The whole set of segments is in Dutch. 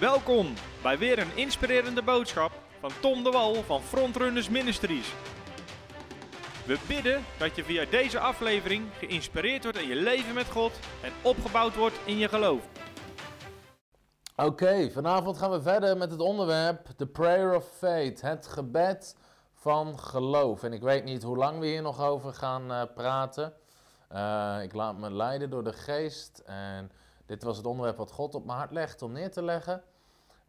Welkom bij weer een inspirerende boodschap van Tom de Wal van Frontrunners Ministries. We bidden dat je via deze aflevering geïnspireerd wordt in je leven met God en opgebouwd wordt in je geloof. Oké, vanavond gaan we verder met het onderwerp The Prayer of Faith, het gebed van geloof. En ik weet niet hoe lang we hier nog over gaan uh, praten. Uh, ik laat me leiden door de geest en dit was het onderwerp wat God op mijn hart legt om neer te leggen.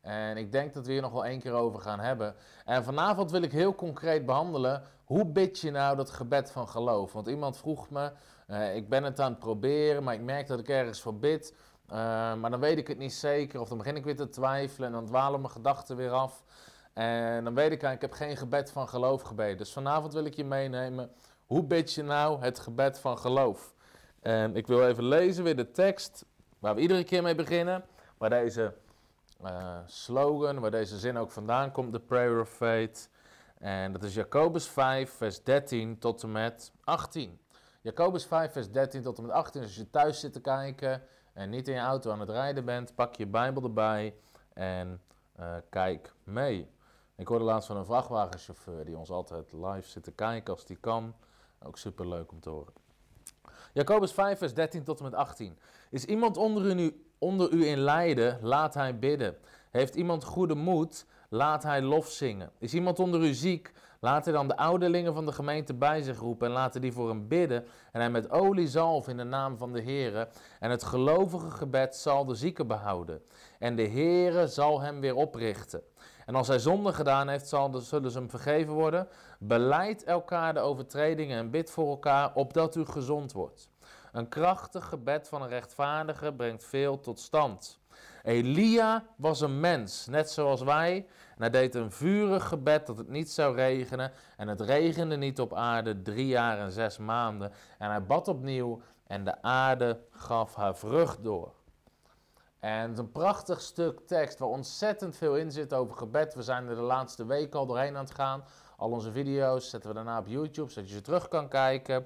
En ik denk dat we hier nog wel één keer over gaan hebben. En vanavond wil ik heel concreet behandelen. Hoe bid je nou dat gebed van geloof? Want iemand vroeg me, uh, ik ben het aan het proberen, maar ik merk dat ik ergens voor bid. Uh, maar dan weet ik het niet zeker. Of dan begin ik weer te twijfelen en dan dwalen mijn gedachten weer af. En dan weet ik, ik heb geen gebed van geloof gebeden. Dus vanavond wil ik je meenemen. Hoe bid je nou het gebed van geloof? En ik wil even lezen weer de tekst waar we iedere keer mee beginnen. Waar deze uh, slogan, waar deze zin ook vandaan komt, de Prayer of Faith. En dat is Jacobus 5, vers 13 tot en met 18. Jacobus 5, vers 13 tot en met 18. Dus als je thuis zit te kijken en niet in je auto aan het rijden bent, pak je Bijbel erbij en uh, kijk mee. Ik hoorde laatst van een vrachtwagenchauffeur die ons altijd live zit te kijken als die kan. Ook super leuk om te horen. Jacobus 5, vers 13 tot en met 18. Is iemand onder u, onder u in lijden, laat hij bidden. Heeft iemand goede moed, laat hij lof zingen. Is iemand onder u ziek, laat hij dan de ouderlingen van de gemeente bij zich roepen en laten die voor hem bidden. En hij met olie zalf in de naam van de Heere. En het gelovige gebed zal de zieke behouden. En de Heere zal hem weer oprichten. En als hij zonde gedaan heeft, zal zullen ze hem vergeven worden. Beleid elkaar de overtredingen en bid voor elkaar, opdat u gezond wordt. Een krachtig gebed van een rechtvaardige brengt veel tot stand. Elia was een mens, net zoals wij. Hij deed een vurig gebed dat het niet zou regenen. En het regende niet op aarde drie jaar en zes maanden. En hij bad opnieuw en de aarde gaf haar vrucht door. En het is een prachtig stuk tekst waar ontzettend veel in zit over gebed. We zijn er de laatste week al doorheen aan het gaan. Al onze video's zetten we daarna op YouTube, zodat je ze terug kan kijken.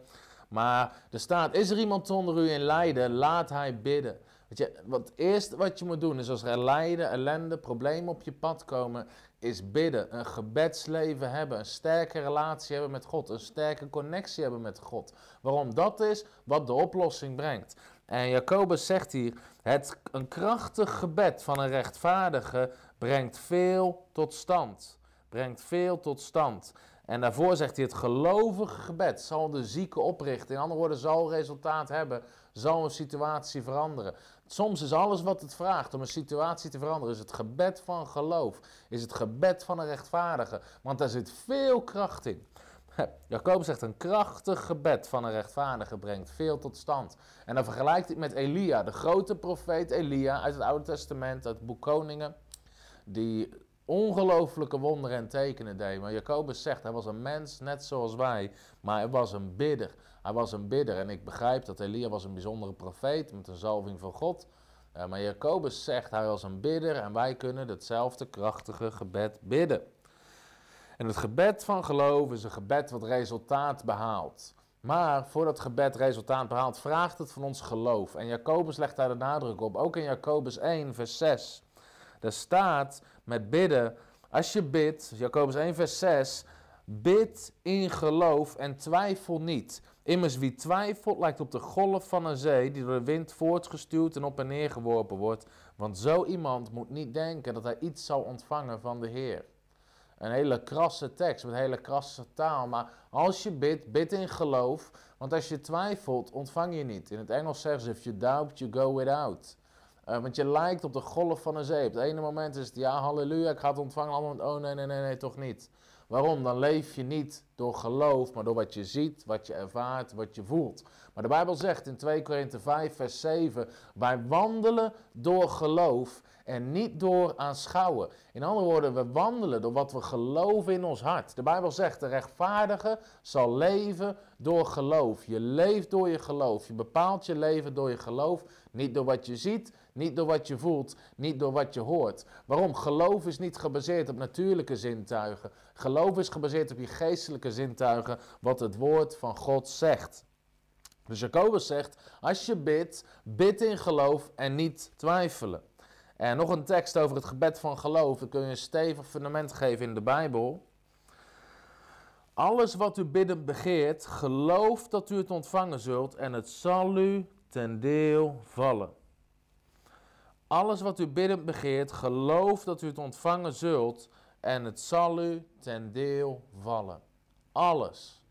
Maar er staat, is er iemand onder u in lijden, laat hij bidden. Weet je, wat het eerste wat je moet doen is als er lijden, ellende, problemen op je pad komen, is bidden. Een gebedsleven hebben, een sterke relatie hebben met God, een sterke connectie hebben met God. Waarom? Dat is wat de oplossing brengt. En Jacobus zegt hier, het, een krachtig gebed van een rechtvaardige brengt veel tot stand. Brengt veel tot stand. En daarvoor zegt hij, het gelovige gebed zal de zieke oprichten. In andere woorden, zal resultaat hebben, zal een situatie veranderen. Soms is alles wat het vraagt om een situatie te veranderen, is het gebed van geloof. Is het gebed van een rechtvaardige. Want daar zit veel kracht in. Jacob zegt een krachtig gebed van een rechtvaardige brengt veel tot stand. En dan vergelijkt hij met Elia, de grote profeet Elia uit het Oude Testament, uit het boek Koningen. Die ongelooflijke wonderen en tekenen deed. Maar Jacobus zegt, hij was een mens net zoals wij, maar hij was een bidder. Hij was een bidder en ik begrijp dat Elia was een bijzondere profeet met een zalving van God. Uh, maar Jacobus zegt, hij was een bidder en wij kunnen hetzelfde krachtige gebed bidden. En het gebed van geloof is een gebed wat resultaat behaalt. Maar voordat gebed resultaat behaalt, vraagt het van ons geloof. En Jacobus legt daar de nadruk op, ook in Jacobus 1, vers 6. Daar staat met bidden, als je bidt, Jacobus 1, vers 6, bid in geloof en twijfel niet. Immers wie twijfelt lijkt op de golf van een zee die door de wind voortgestuwd en op en neer geworpen wordt. Want zo iemand moet niet denken dat hij iets zal ontvangen van de Heer. Een hele krasse tekst met hele krasse taal. Maar als je bidt, bid in geloof. Want als je twijfelt, ontvang je niet. In het Engels zeggen ze: If you doubt, you go without. Uh, want je lijkt op de golf van een zee. Op het ene moment is het ja, halleluja, ik ga het ontvangen. Op oh nee, nee, nee, nee, toch niet. Waarom? Dan leef je niet door geloof, maar door wat je ziet, wat je ervaart, wat je voelt. Maar de Bijbel zegt in 2 Korinthe 5, vers 7: Wij wandelen door geloof en niet door aanschouwen. In andere woorden, we wandelen door wat we geloven in ons hart. De Bijbel zegt: De rechtvaardige zal leven door geloof. Je leeft door je geloof. Je bepaalt je leven door je geloof. Niet door wat je ziet, niet door wat je voelt, niet door wat je hoort. Waarom? Geloof is niet gebaseerd op natuurlijke zintuigen. Geloof is gebaseerd op je geestelijke zintuigen, wat het woord van God zegt. Dus Jacobus zegt, als je bidt, bid in geloof en niet twijfelen. En nog een tekst over het gebed van geloof. Dan kun je een stevig fundament geven in de Bijbel. Alles wat u biddend begeert, geloof dat u het ontvangen zult en het zal u ten deel vallen. Alles wat u biddend begeert, geloof dat u het ontvangen zult en het zal u ten deel vallen. Alles.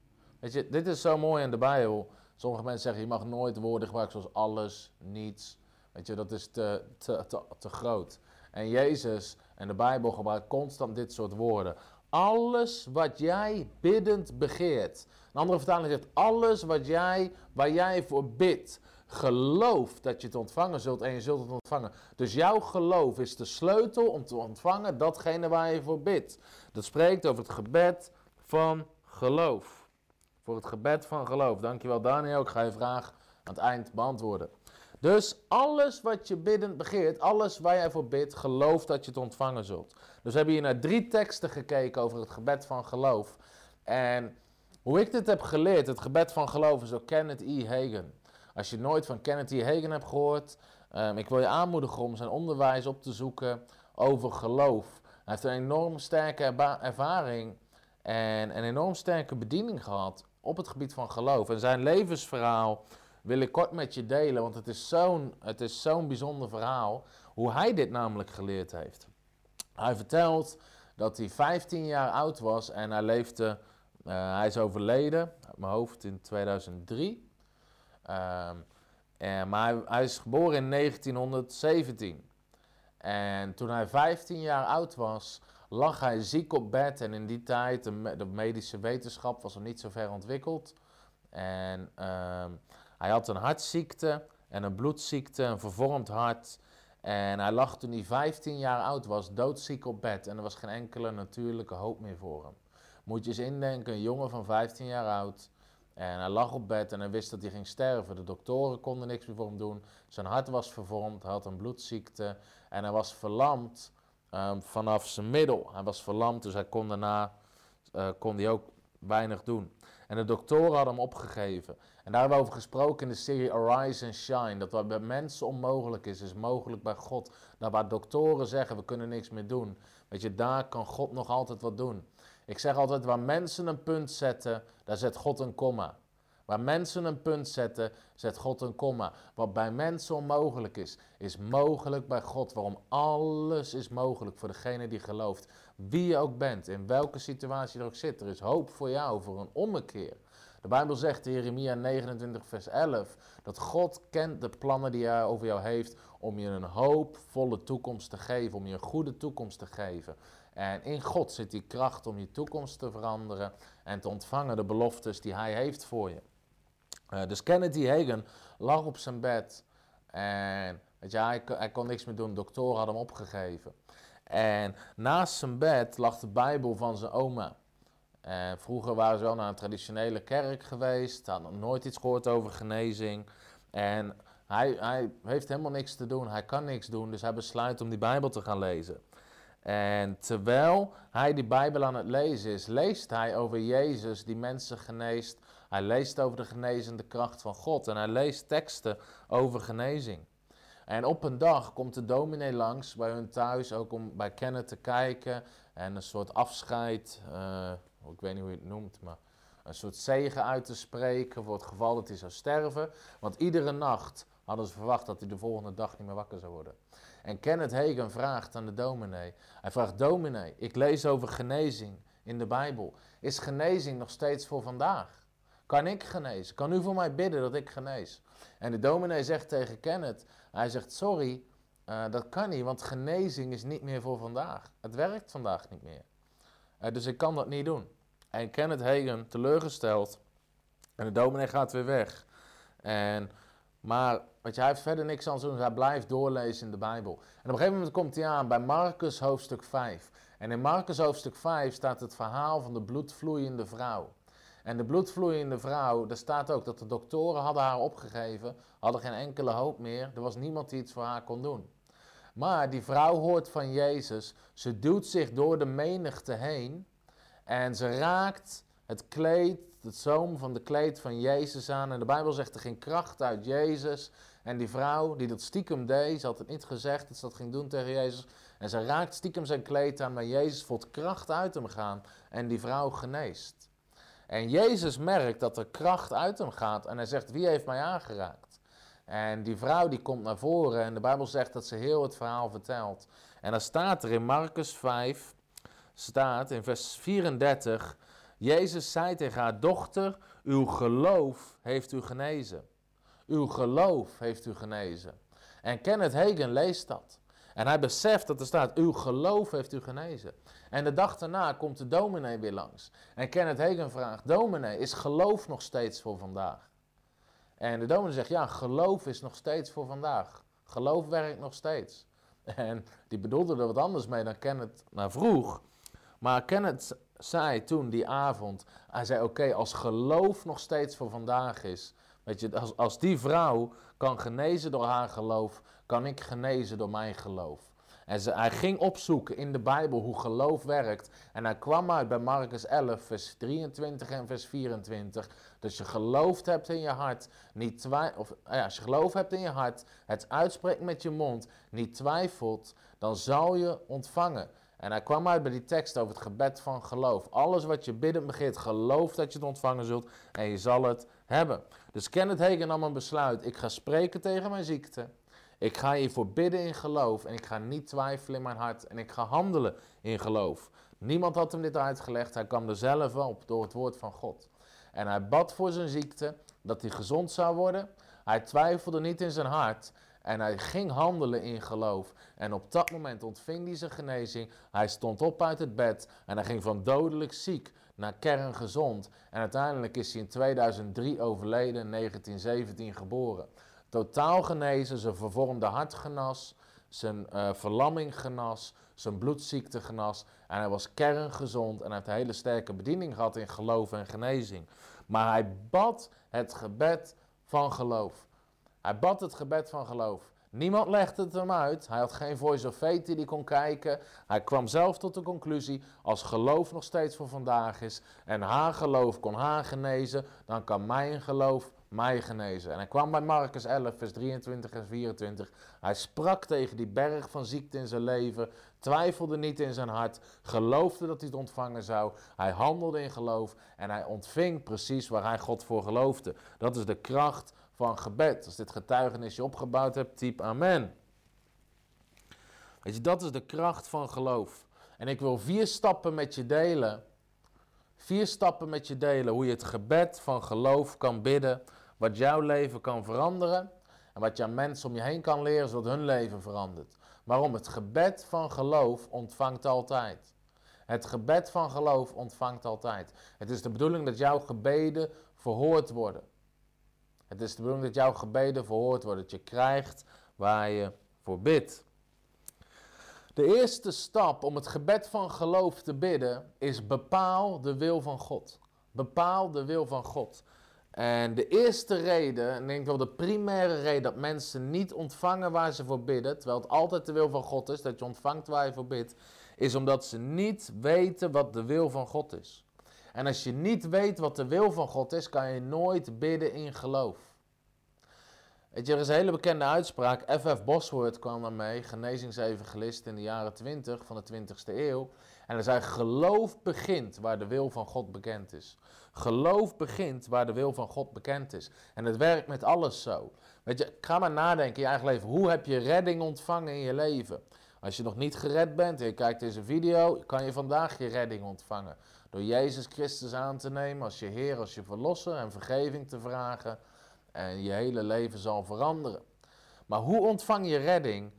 Weet je, dit is zo mooi in de Bijbel. Sommige mensen zeggen, je mag nooit woorden gebruiken zoals alles, niets. Weet je, dat is te, te, te, groot. En Jezus en de Bijbel gebruikt constant dit soort woorden. Alles wat jij biddend begeert. Een andere vertaling zegt, alles wat jij, waar jij voor bidt. Geloof dat je het ontvangen zult en je zult het ontvangen. Dus jouw geloof is de sleutel om te ontvangen datgene waar je voor bidt. Dat spreekt over het gebed van geloof. Voor het gebed van geloof. Dankjewel Daniel, ik ga je vraag aan het eind beantwoorden. Dus alles wat je biddend begeert, alles waar jij voor bidt, geloof dat je het ontvangen zult. Dus we hebben hier naar drie teksten gekeken over het gebed van geloof. En hoe ik dit heb geleerd, het gebed van geloof, is door Kenneth E. Hagen. Als je nooit van Kenneth E. Hagen hebt gehoord, um, ik wil je aanmoedigen om zijn onderwijs op te zoeken over geloof. Hij heeft een enorm sterke ervaring en een enorm sterke bediening gehad op het gebied van geloof. En zijn levensverhaal wil ik kort met je delen, want het is zo'n, bijzonder verhaal. Hoe hij dit namelijk geleerd heeft. Hij vertelt dat hij 15 jaar oud was en hij leefde, uh, hij is overleden, uit mijn hoofd in 2003. Um, en, maar hij, hij, is geboren in 1917. En toen hij 15 jaar oud was, lag hij ziek op bed. En in die tijd, de, medische wetenschap was nog niet zo ver ontwikkeld. En um, hij had een hartziekte en een bloedziekte, een vervormd hart. En hij lag toen hij 15 jaar oud was, doodziek op bed. En er was geen enkele natuurlijke hoop meer voor hem. Moet je eens indenken, een jongen van 15 jaar oud. En hij lag op bed en hij wist dat hij ging sterven. De doktoren konden niks meer voor hem doen. Zijn hart was vervormd, hij had een bloedziekte. En hij was verlamd um, vanaf zijn middel. Hij was verlamd, dus hij kon daarna uh, kon hij ook weinig doen. En de doktoren hadden hem opgegeven. En daar hebben we over gesproken in de serie Arise and Shine. Dat wat bij mensen onmogelijk is, is mogelijk bij God. Dat waar doktoren zeggen, we kunnen niks meer doen. Weet je, daar kan God nog altijd wat doen. Ik zeg altijd, waar mensen een punt zetten, daar zet God een komma. Waar mensen een punt zetten, zet God een komma. Wat bij mensen onmogelijk is, is mogelijk bij God. Waarom alles is mogelijk voor degene die gelooft. Wie je ook bent, in welke situatie je ook zit, er is hoop voor jou, voor een ommekeer. De Bijbel zegt in Jeremia 29, vers 11, dat God kent de plannen die hij over jou heeft om je een hoopvolle toekomst te geven, om je een goede toekomst te geven. En in God zit die kracht om je toekomst te veranderen en te ontvangen de beloftes die hij heeft voor je. Uh, dus Kennedy Hagen lag op zijn bed en weet hij, hij kon niks meer doen, doktoren hadden hem opgegeven. En naast zijn bed lag de Bijbel van zijn oma. Vroeger waren ze wel naar een traditionele kerk geweest, hadden nooit iets gehoord over genezing. En hij, hij heeft helemaal niks te doen, hij kan niks doen, dus hij besluit om die Bijbel te gaan lezen. En terwijl hij die Bijbel aan het lezen is, leest hij over Jezus die mensen geneest. Hij leest over de genezende kracht van God en hij leest teksten over genezing. En op een dag komt de dominee langs bij hun thuis, ook om bij Kenneth te kijken en een soort afscheid, uh, ik weet niet hoe je het noemt, maar een soort zegen uit te spreken voor het geval dat hij zou sterven. Want iedere nacht hadden ze verwacht dat hij de volgende dag niet meer wakker zou worden. En Kenneth Hagen vraagt aan de dominee, hij vraagt dominee, ik lees over genezing in de Bijbel. Is genezing nog steeds voor vandaag? Kan ik genezen? Kan u voor mij bidden dat ik genees? En de dominee zegt tegen Kenneth, hij zegt sorry, uh, dat kan niet, want genezing is niet meer voor vandaag. Het werkt vandaag niet meer. Uh, dus ik kan dat niet doen. En Kenneth Hagen, teleurgesteld, en de dominee gaat weer weg. En, maar weet je, hij heeft verder niks aan te doen, hij blijft doorlezen in de Bijbel. En op een gegeven moment komt hij aan bij Marcus hoofdstuk 5. En in Marcus hoofdstuk 5 staat het verhaal van de bloedvloeiende vrouw. En de bloedvloeiende vrouw, daar staat ook dat de doktoren hadden haar opgegeven, hadden geen enkele hoop meer. Er was niemand die iets voor haar kon doen. Maar die vrouw hoort van Jezus, ze duwt zich door de menigte heen en ze raakt het kleed het zoom van de kleed van Jezus aan. En de Bijbel zegt er ging kracht uit Jezus. En die vrouw die dat stiekem deed, ze had het niet gezegd dat ze dat ging doen tegen Jezus. En ze raakt stiekem zijn kleed aan, maar Jezus voelt kracht uit hem gaan. En die vrouw geneest. En Jezus merkt dat er kracht uit hem gaat. En hij zegt, wie heeft mij aangeraakt? En die vrouw die komt naar voren en de Bijbel zegt dat ze heel het verhaal vertelt. En dan staat er in Marcus 5, staat in vers 34, Jezus zei tegen haar dochter, uw geloof heeft u genezen. Uw geloof heeft u genezen. En Kenneth Hagen leest dat. En hij beseft dat er staat, uw geloof heeft u genezen. En de dag daarna komt de dominee weer langs. En Kenneth Hagen vraagt, dominee, is geloof nog steeds voor vandaag? En de dominee zegt, ja, geloof is nog steeds voor vandaag. Geloof werkt nog steeds. En die bedoelde er wat anders mee dan Kenneth naar vroeg. Maar Kenneth zei toen die avond, hij zei oké, als geloof nog steeds voor vandaag is, weet je, als, als die vrouw kan genezen door haar geloof, kan ik genezen door mijn geloof. En ze, hij ging opzoeken in de Bijbel hoe geloof werkt. En hij kwam uit bij Marcus 11, vers 23 en vers 24. Dus je gelooft hebt in je hart, niet of ja, als je geloof hebt in je hart, het uitspreekt met je mond, niet twijfelt, dan zal je ontvangen. En hij kwam uit bij die tekst over het gebed van geloof. Alles wat je bidden begeert, geloof dat je het ontvangen zult en je zal het hebben. Dus Kenneth Hagen nam een besluit. Ik ga spreken tegen mijn ziekte. Ik ga hiervoor bidden in geloof en ik ga niet twijfelen in mijn hart en ik ga handelen in geloof. Niemand had hem dit uitgelegd, hij kwam er zelf op door het woord van God. En hij bad voor zijn ziekte, dat hij gezond zou worden. Hij twijfelde niet in zijn hart en hij ging handelen in geloof. En op dat moment ontving hij zijn genezing. Hij stond op uit het bed en hij ging van dodelijk ziek naar kerngezond. En uiteindelijk is hij in 2003 overleden, in 1917 geboren. Totaal genezen, zijn vervormde hart genas, zijn uh, verlamming genas, zijn bloedziekte genas. En hij was kerngezond en hij heeft een hele sterke bediening gehad in geloof en genezing. Maar hij bad het gebed van geloof. Hij bad het gebed van geloof. Niemand legde het hem uit. Hij had geen voice of faith die kon kijken. Hij kwam zelf tot de conclusie: als geloof nog steeds voor vandaag is en haar geloof kon haar genezen, dan kan mijn geloof mij genezen. En hij kwam bij Marcus 11, vers 23 en 24. Hij sprak tegen die berg van ziekte in zijn leven, twijfelde niet in zijn hart, geloofde dat hij het ontvangen zou. Hij handelde in geloof en hij ontving precies waar hij God voor geloofde. Dat is de kracht van gebed. Als dit getuigenis je opgebouwd hebt, typ amen. Weet je, dat is de kracht van geloof. En ik wil vier stappen met je delen. Vier stappen met je delen hoe je het gebed van geloof kan bidden. Wat jouw leven kan veranderen. En wat je aan mensen om je heen kan leren zodat hun leven verandert. Waarom? Het gebed van geloof ontvangt altijd. Het gebed van geloof ontvangt altijd. Het is de bedoeling dat jouw gebeden verhoord worden. Het is de bedoeling dat jouw gebeden verhoord worden, dat je krijgt waar je voor bidt. De eerste stap om het gebed van geloof te bidden is bepaal de wil van God. Bepaal de wil van God. En de eerste reden, en ik denk wel de primaire reden dat mensen niet ontvangen waar ze voor bidden, terwijl het altijd de wil van God is, dat je ontvangt waar je voor bidt, is omdat ze niet weten wat de wil van God is. En als je niet weet wat de wil van God is, kan je nooit bidden in geloof. Weet je, er is een hele bekende uitspraak. F.F. Bosworth kwam daarmee, genezingsevangelist in de jaren 20 van de 20ste eeuw. En hij zei: Geloof begint waar de wil van God bekend is. Geloof begint waar de wil van God bekend is. En het werkt met alles zo. Weet je, ga maar nadenken in je eigen leven. Hoe heb je redding ontvangen in je leven? Als je nog niet gered bent en je kijkt deze video, kan je vandaag je redding ontvangen. Door Jezus Christus aan te nemen als je Heer, als je Verlosser en vergeving te vragen. En je hele leven zal veranderen. Maar hoe ontvang je redding?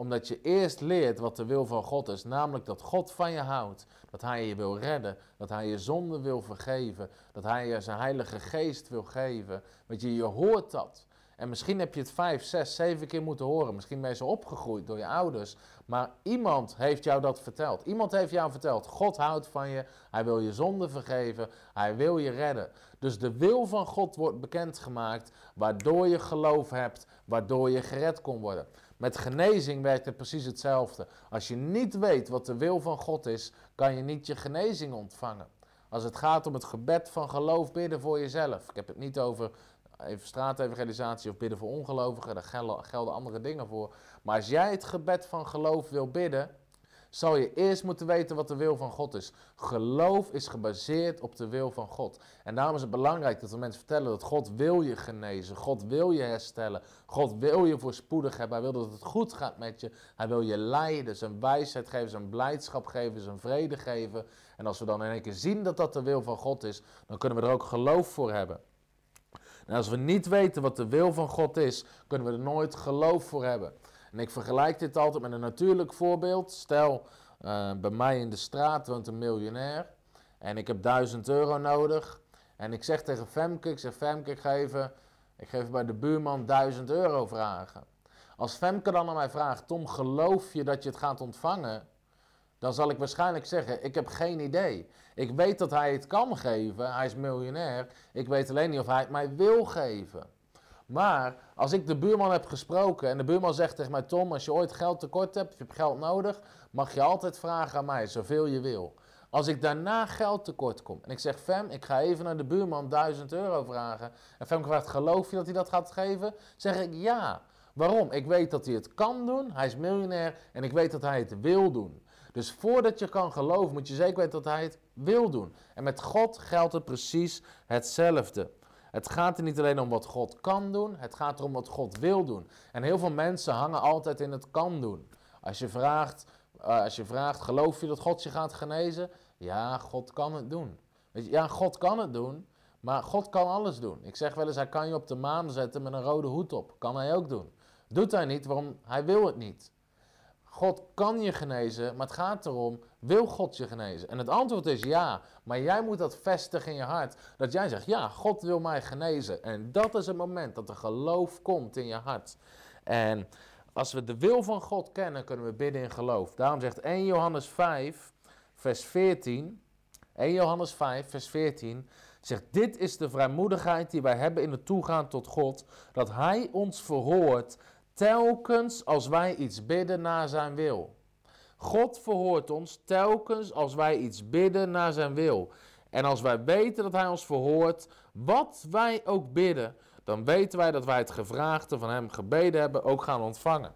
Omdat je eerst leert wat de wil van God is. Namelijk dat God van je houdt. Dat Hij je wil redden. Dat Hij je zonde wil vergeven. Dat Hij je zijn Heilige Geest wil geven. Want je, je hoort dat. En misschien heb je het vijf, zes, zeven keer moeten horen. Misschien ben je zo opgegroeid door je ouders. Maar iemand heeft jou dat verteld. Iemand heeft jou verteld: God houdt van je. Hij wil je zonde vergeven. Hij wil je redden. Dus de wil van God wordt bekendgemaakt. Waardoor je geloof hebt. Waardoor je gered kon worden. Met genezing werkt het precies hetzelfde. Als je niet weet wat de wil van God is, kan je niet je genezing ontvangen. als het gaat om het gebed van geloof bidden voor jezelf. Ik heb het niet over even straatevangelisatie of bidden voor ongelovigen, daar gelden andere dingen voor. Maar als jij het gebed van geloof wil bidden, zal je eerst moeten weten wat de wil van God is. Geloof is gebaseerd op de wil van God. En daarom is het belangrijk dat we mensen vertellen dat God wil je genezen. God wil je herstellen. God wil je voorspoedig hebben. Hij wil dat het goed gaat met je. Hij wil je leiden, zijn wijsheid geven, zijn blijdschap geven, zijn vrede geven. En als we dan in één keer zien dat dat de wil van God is, dan kunnen we er ook geloof voor hebben. En als we niet weten wat de wil van God is, kunnen we er nooit geloof voor hebben. En ik vergelijk dit altijd met een natuurlijk voorbeeld. Stel, uh, bij mij in de straat woont een miljonair en ik heb 1000 euro nodig. En ik zeg tegen Femke, ik zeg Femke, ik ga even, ik ga even bij de buurman 1000 euro vragen. Als Femke dan aan mij vraagt, Tom, geloof je dat je het gaat ontvangen? Dan zal ik waarschijnlijk zeggen, ik heb geen idee. Ik weet dat hij het kan geven, hij is miljonair. Ik weet alleen niet of hij het mij wil geven. Maar als ik de buurman heb gesproken en de buurman zegt tegen mij: Tom, als je ooit geld tekort hebt, of je hebt geld nodig, mag je altijd vragen aan mij, zoveel je wil. Als ik daarna geld tekort kom en ik zeg: Fem, ik ga even naar de buurman 1000 euro vragen. En Fem vraagt: Geloof je dat hij dat gaat geven? Zeg ik ja. Waarom? Ik weet dat hij het kan doen, hij is miljonair en ik weet dat hij het wil doen. Dus voordat je kan geloven, moet je zeker weten dat hij het wil doen. En met God geldt het precies hetzelfde. Het gaat er niet alleen om wat God kan doen, het gaat erom wat God wil doen. En heel veel mensen hangen altijd in het kan doen. Als je vraagt, uh, als je vraagt geloof je dat God je gaat genezen? Ja, God kan het doen. Weet je, ja, God kan het doen, maar God kan alles doen. Ik zeg wel eens, hij kan je op de maan zetten met een rode hoed op. Kan hij ook doen. Doet hij niet, waarom? Hij wil het niet. God kan je genezen, maar het gaat erom, wil God je genezen? En het antwoord is ja, maar jij moet dat vestigen in je hart. Dat jij zegt, ja, God wil mij genezen. En dat is het moment dat er geloof komt in je hart. En als we de wil van God kennen, kunnen we bidden in geloof. Daarom zegt 1 Johannes 5, vers 14, 1 Johannes 5, vers 14, zegt, dit is de vrijmoedigheid die wij hebben in het toegaan tot God, dat Hij ons verhoort telkens als wij iets bidden naar zijn wil. God verhoort ons telkens als wij iets bidden naar zijn wil. En als wij weten dat hij ons verhoort, wat wij ook bidden, dan weten wij dat wij het gevraagde van hem gebeden hebben ook gaan ontvangen.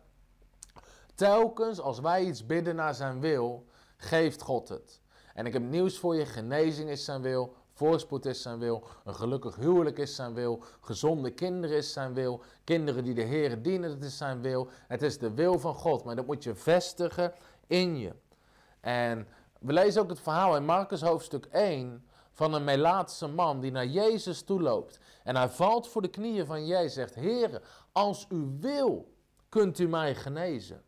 Telkens als wij iets bidden naar zijn wil, geeft God het. En ik heb nieuws voor je: genezing is zijn wil, Voorspoed is zijn wil, een gelukkig huwelijk is zijn wil, gezonde kinderen is zijn wil, kinderen die de Heer dienen, dat is zijn wil. Het is de wil van God, maar dat moet je vestigen in je. En we lezen ook het verhaal in Marcus hoofdstuk 1 van een Melaatse man die naar Jezus toeloopt. En hij valt voor de knieën van Jezus zegt, Heer, als u wil, kunt u mij genezen.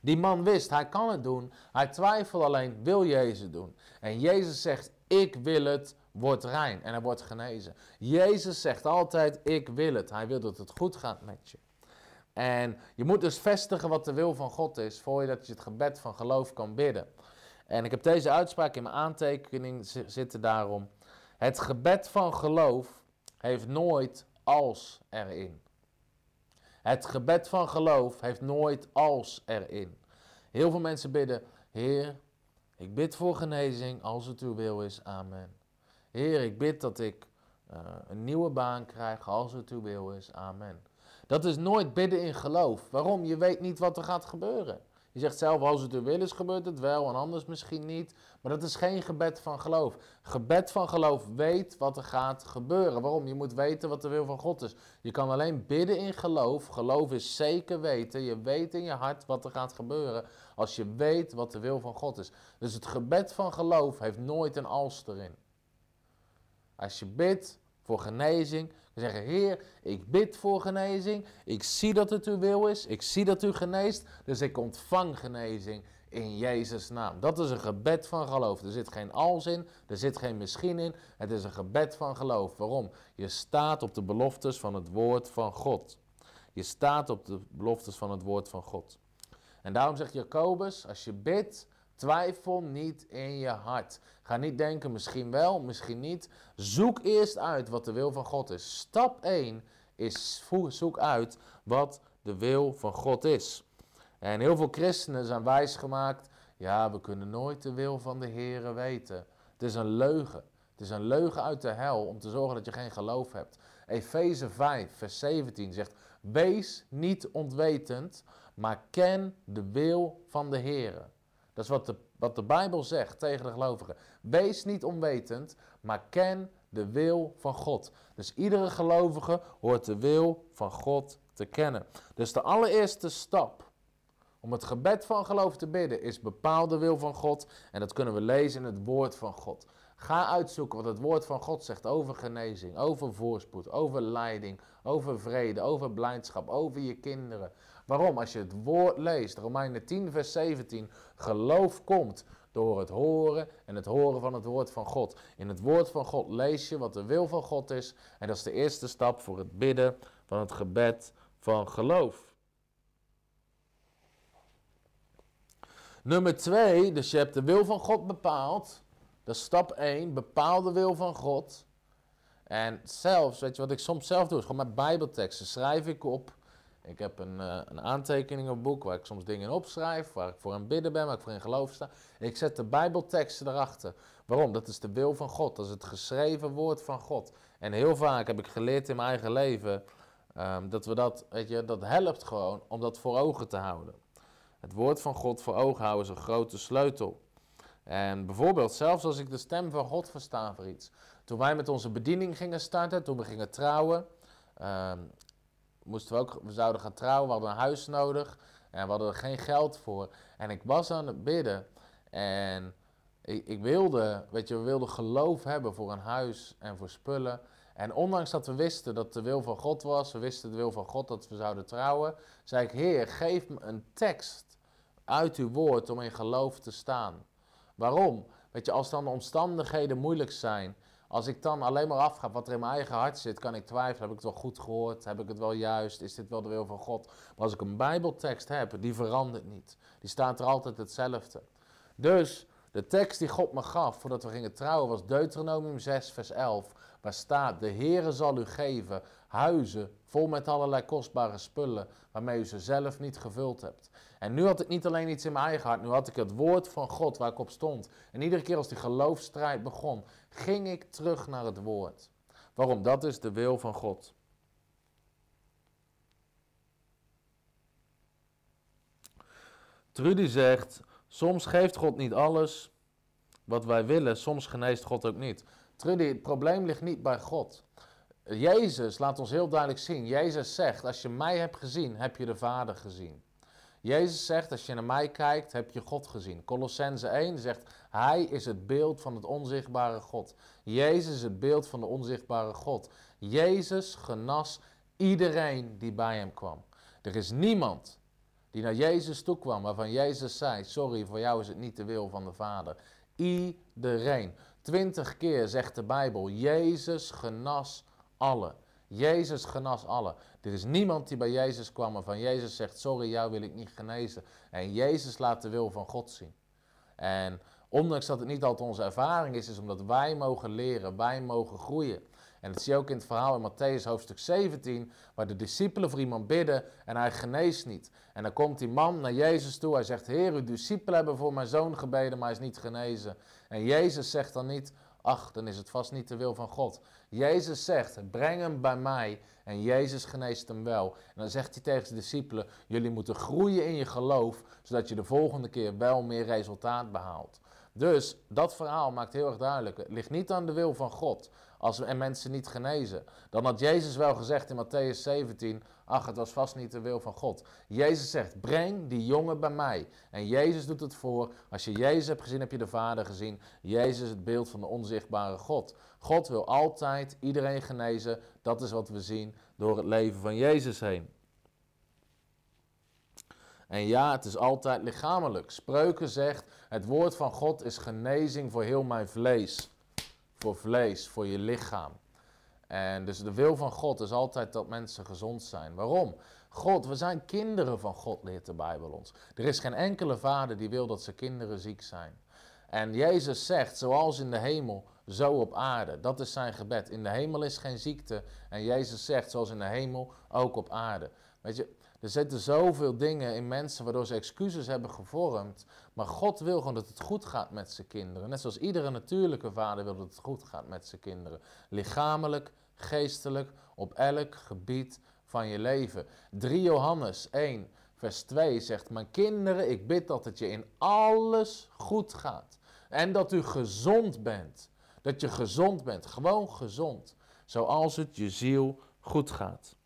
Die man wist, hij kan het doen. Hij twijfelt alleen, wil Jezus doen? En Jezus zegt, ik wil het, wordt rein en hij wordt genezen. Jezus zegt altijd, ik wil het. Hij wil dat het goed gaat met je. En je moet dus vestigen wat de wil van God is, voordat je het gebed van geloof kan bidden. En ik heb deze uitspraak in mijn aantekening zitten daarom. Het gebed van geloof heeft nooit als erin. Het gebed van geloof heeft nooit als erin. Heel veel mensen bidden, Heer, ik bid voor genezing als het uw wil is. Amen. Heer, ik bid dat ik uh, een nieuwe baan krijg als het uw wil is. Amen. Dat is nooit bidden in geloof. Waarom? Je weet niet wat er gaat gebeuren. Je zegt zelf, als het uw wil is, gebeurt het wel en anders misschien niet. Maar dat is geen gebed van geloof. Gebed van geloof weet wat er gaat gebeuren. Waarom? Je moet weten wat de wil van God is. Je kan alleen bidden in geloof. Geloof is zeker weten. Je weet in je hart wat er gaat gebeuren als je weet wat de wil van God is. Dus het gebed van geloof heeft nooit een als erin. Als je bidt voor genezing, dan zeggen: Heer, ik bid voor genezing. Ik zie dat het uw wil is. Ik zie dat u geneest. Dus ik ontvang genezing in Jezus' naam. Dat is een gebed van geloof. Er zit geen als in, er zit geen misschien in. Het is een gebed van geloof. Waarom? Je staat op de beloftes van het woord van God. Je staat op de beloftes van het woord van God. En daarom zegt Jacobus: als je bidt, Twijfel niet in je hart. Ga niet denken, misschien wel, misschien niet. Zoek eerst uit wat de wil van God is. Stap 1 is zoek uit wat de wil van God is. En heel veel christenen zijn wijsgemaakt. Ja, we kunnen nooit de wil van de Heer weten. Het is een leugen. Het is een leugen uit de hel om te zorgen dat je geen geloof hebt. Efeze 5, vers 17 zegt: Wees niet onwetend, maar ken de wil van de Heer. Dat is wat de, wat de Bijbel zegt tegen de gelovigen. Wees niet onwetend, maar ken de wil van God. Dus iedere gelovige hoort de wil van God te kennen. Dus de allereerste stap om het gebed van geloof te bidden is bepaal de wil van God. En dat kunnen we lezen in het woord van God. Ga uitzoeken wat het woord van God zegt over genezing, over voorspoed, over leiding, over vrede, over blijdschap, over je kinderen. Waarom? Als je het woord leest, Romeinen 10, vers 17, geloof komt door het horen en het horen van het woord van God. In het woord van God lees je wat de wil van God is en dat is de eerste stap voor het bidden van het gebed van geloof. Nummer 2, dus je hebt de wil van God bepaald. Dat is stap 1, bepaal de wil van God. En zelfs, weet je wat ik soms zelf doe, is gewoon met bijbelteksten schrijf ik op. Ik heb een, uh, een aantekeningenboek waar ik soms dingen in opschrijf, waar ik voor een bidden ben, waar ik voor in geloof sta. Ik zet de bijbelteksten erachter. Waarom? Dat is de wil van God, dat is het geschreven woord van God. En heel vaak heb ik geleerd in mijn eigen leven um, dat we dat, weet je, dat helpt gewoon om dat voor ogen te houden. Het woord van God voor ogen houden is een grote sleutel. En bijvoorbeeld, zelfs als ik de stem van God versta voor iets. Toen wij met onze bediening gingen starten, toen we gingen trouwen, um, moesten we ook, we zouden gaan trouwen, we hadden een huis nodig en we hadden er geen geld voor. En ik was aan het bidden en ik, ik wilde, weet je, we wilden geloof hebben voor een huis en voor spullen. En ondanks dat we wisten dat de wil van God was, we wisten de wil van God dat we zouden trouwen, zei ik, Heer, geef me een tekst uit uw woord om in geloof te staan. Waarom? Weet je, als dan de omstandigheden moeilijk zijn, als ik dan alleen maar afga wat er in mijn eigen hart zit, kan ik twijfelen, heb ik het wel goed gehoord, heb ik het wel juist, is dit wel de wil van God? Maar als ik een bijbeltekst heb, die verandert niet. Die staat er altijd hetzelfde. Dus de tekst die God me gaf voordat we gingen trouwen was Deuteronomium 6 vers 11. Waar staat, de Heere zal u geven huizen vol met allerlei kostbare spullen waarmee u ze zelf niet gevuld hebt. En nu had ik niet alleen iets in mijn eigen hart, nu had ik het woord van God waar ik op stond. En iedere keer als die geloofstrijd begon, ging ik terug naar het woord. Waarom? Dat is de wil van God. Trudy zegt, soms geeft God niet alles wat wij willen, soms geneest God ook niet. Trudy, het probleem ligt niet bij God. Jezus laat ons heel duidelijk zien. Jezus zegt, als je mij hebt gezien, heb je de Vader gezien. Jezus zegt, als je naar mij kijkt, heb je God gezien. Colossense 1 zegt, Hij is het beeld van het onzichtbare God. Jezus is het beeld van de onzichtbare God. Jezus genas iedereen die bij hem kwam. Er is niemand die naar Jezus toe kwam waarvan Jezus zei, sorry, voor jou is het niet de wil van de Vader. Iedereen. Twintig keer zegt de Bijbel, Jezus genas Jezus genas alle. Er is niemand die bij Jezus kwam en van Jezus zegt, sorry, jou wil ik niet genezen. En Jezus laat de wil van God zien. En ondanks dat het niet altijd onze ervaring is, is omdat wij mogen leren, wij mogen groeien. En dat zie je ook in het verhaal in Matthäus hoofdstuk 17, waar de discipelen voor iemand bidden en hij geneest niet. En dan komt die man naar Jezus toe, hij zegt, Heer, uw discipelen hebben voor mijn zoon gebeden, maar hij is niet genezen. En Jezus zegt dan niet, ach, dan is het vast niet de wil van God. Jezus zegt, breng hem bij mij en Jezus geneest hem wel. En dan zegt hij tegen zijn discipelen, jullie moeten groeien in je geloof, zodat je de volgende keer wel meer resultaat behaalt. Dus dat verhaal maakt heel erg duidelijk, het ligt niet aan de wil van God als en mensen niet genezen. Dan had Jezus wel gezegd in Matthäus 17, ach het was vast niet de wil van God. Jezus zegt, breng die jongen bij mij. En Jezus doet het voor, als je Jezus hebt gezien, heb je de Vader gezien. Jezus is het beeld van de onzichtbare God. God wil altijd iedereen genezen, dat is wat we zien door het leven van Jezus heen. En ja, het is altijd lichamelijk. Spreuken zegt, het woord van God is genezing voor heel mijn vlees voor vlees, voor je lichaam. En dus de wil van God is altijd dat mensen gezond zijn. Waarom? God, we zijn kinderen van God, leert de Bijbel ons. Er is geen enkele vader die wil dat zijn kinderen ziek zijn. En Jezus zegt, zoals in de hemel, zo op aarde. Dat is zijn gebed. In de hemel is geen ziekte. En Jezus zegt, zoals in de hemel, ook op aarde. Weet je, Er zitten zoveel dingen in mensen waardoor ze excuses hebben gevormd. Maar God wil gewoon dat het goed gaat met zijn kinderen. Net zoals iedere natuurlijke vader wil dat het goed gaat met zijn kinderen. Lichamelijk, geestelijk, op elk gebied van je leven. 3 Johannes 1, vers 2 zegt: Mijn kinderen, ik bid dat het je in alles goed gaat. En dat u gezond bent. Dat je gezond bent, gewoon gezond. Zoals het je ziel goed gaat.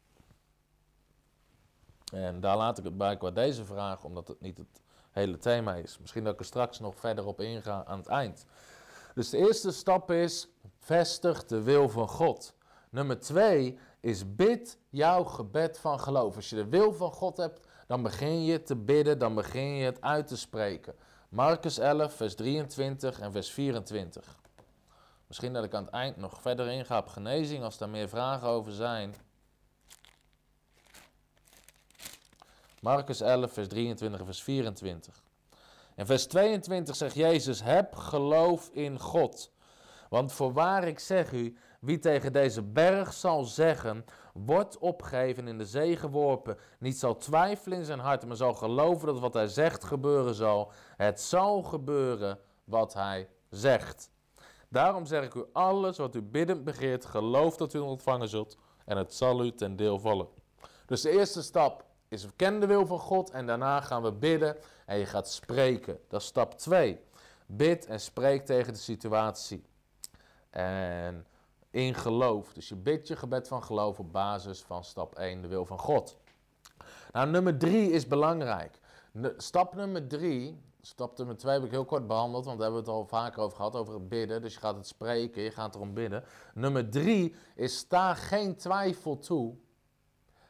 En daar laat ik het bij qua deze vraag, omdat het niet het hele thema is. Misschien dat ik er straks nog verder op inga aan het eind. Dus de eerste stap is, vestig de wil van God. Nummer twee is, bid jouw gebed van geloof. Als je de wil van God hebt, dan begin je te bidden, dan begin je het uit te spreken. Marcus 11, vers 23 en vers 24. Misschien dat ik aan het eind nog verder inga op genezing, als daar meer vragen over zijn. Marcus 11, vers 23 en vers 24. In vers 22 zegt Jezus: Heb geloof in God. Want voorwaar ik zeg u, wie tegen deze berg zal zeggen: Wordt opgegeven in de zee geworpen, niet zal twijfelen in zijn hart, maar zal geloven dat wat hij zegt gebeuren zal. Het zal gebeuren wat hij zegt. Daarom zeg ik u alles wat u biddend begeert, geloof dat u ontvangen zult en het zal u ten deel vallen. Dus de eerste stap is ken de wil van God en daarna gaan we bidden en je gaat spreken. Dat is stap 2. Bid en spreek tegen de situatie. En in geloof. Dus je bidt je gebed van geloof op basis van stap 1, de wil van God. Nou, nummer 3 is belangrijk. Stap nummer 3, stap nummer 2 heb ik heel kort behandeld, want daar hebben we het al vaker over gehad, over het bidden. Dus je gaat het spreken, je gaat erom bidden. Nummer 3 is sta geen twijfel toe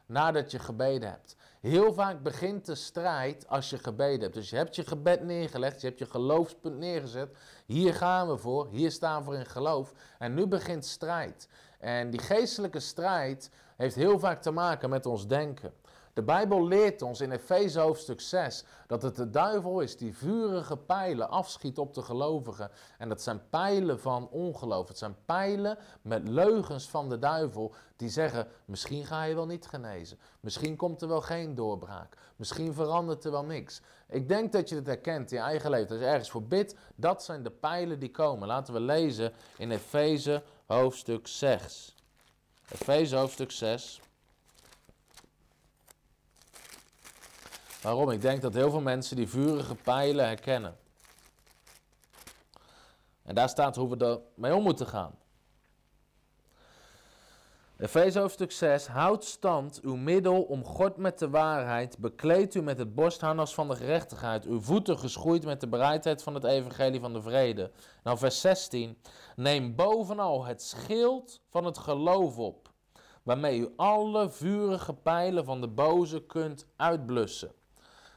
nadat je gebeden hebt. Heel vaak begint de strijd als je gebeden hebt. Dus je hebt je gebed neergelegd, je hebt je geloofspunt neergezet. Hier gaan we voor, hier staan we voor in geloof. En nu begint strijd. En die geestelijke strijd heeft heel vaak te maken met ons denken. De Bijbel leert ons in Efeze hoofdstuk 6 dat het de duivel is die vurige pijlen afschiet op de gelovigen. En dat zijn pijlen van ongeloof. Het zijn pijlen met leugens van de duivel die zeggen: misschien ga je wel niet genezen. Misschien komt er wel geen doorbraak. Misschien verandert er wel niks. Ik denk dat je het herkent in je eigen leven. Als je ergens voor bidt, dat zijn de pijlen die komen. Laten we lezen in Efeze hoofdstuk 6. Efeze hoofdstuk 6. Waarom? Ik denk dat heel veel mensen die vurige pijlen herkennen. En daar staat hoe we ermee om moeten gaan. Efeze hoofdstuk 6. Houd stand, uw middel omgord met de waarheid. Bekleed u met het borstharnas van de gerechtigheid. Uw voeten geschoeid met de bereidheid van het evangelie van de vrede. Nou, vers 16. Neem bovenal het schild van het geloof op. Waarmee u alle vurige pijlen van de boze kunt uitblussen.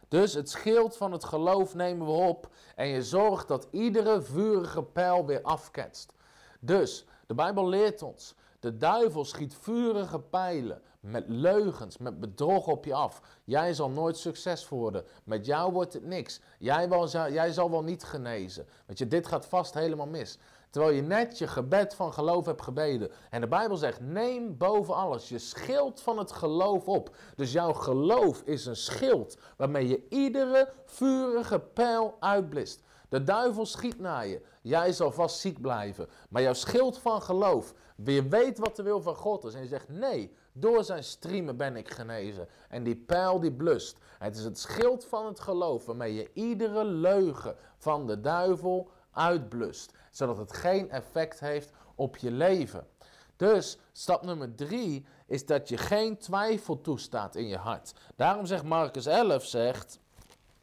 Dus het schild van het geloof nemen we op en je zorgt dat iedere vurige pijl weer afketst. Dus de Bijbel leert ons, de duivel schiet vurige pijlen met leugens, met bedrog op je af. Jij zal nooit succes worden. Met jou wordt het niks. Jij, wel, jij zal wel niet genezen. Want je, dit gaat vast helemaal mis. Terwijl je net je gebed van geloof hebt gebeden. En de Bijbel zegt: neem boven alles je schild van het geloof op. Dus jouw geloof is een schild waarmee je iedere vurige pijl uitblist. De duivel schiet naar je. Jij zal vast ziek blijven. Maar jouw schild van geloof, je weet wat de wil van God is. En je zegt: nee, door zijn striemen ben ik genezen. En die pijl die blust. Het is het schild van het geloof waarmee je iedere leugen van de duivel uitblust zodat het geen effect heeft op je leven. Dus stap nummer drie is dat je geen twijfel toestaat in je hart. Daarom zegt Marcus 11, zegt,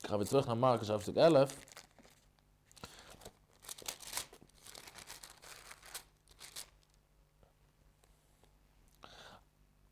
ik ga weer terug naar Marcus hoofdstuk 11.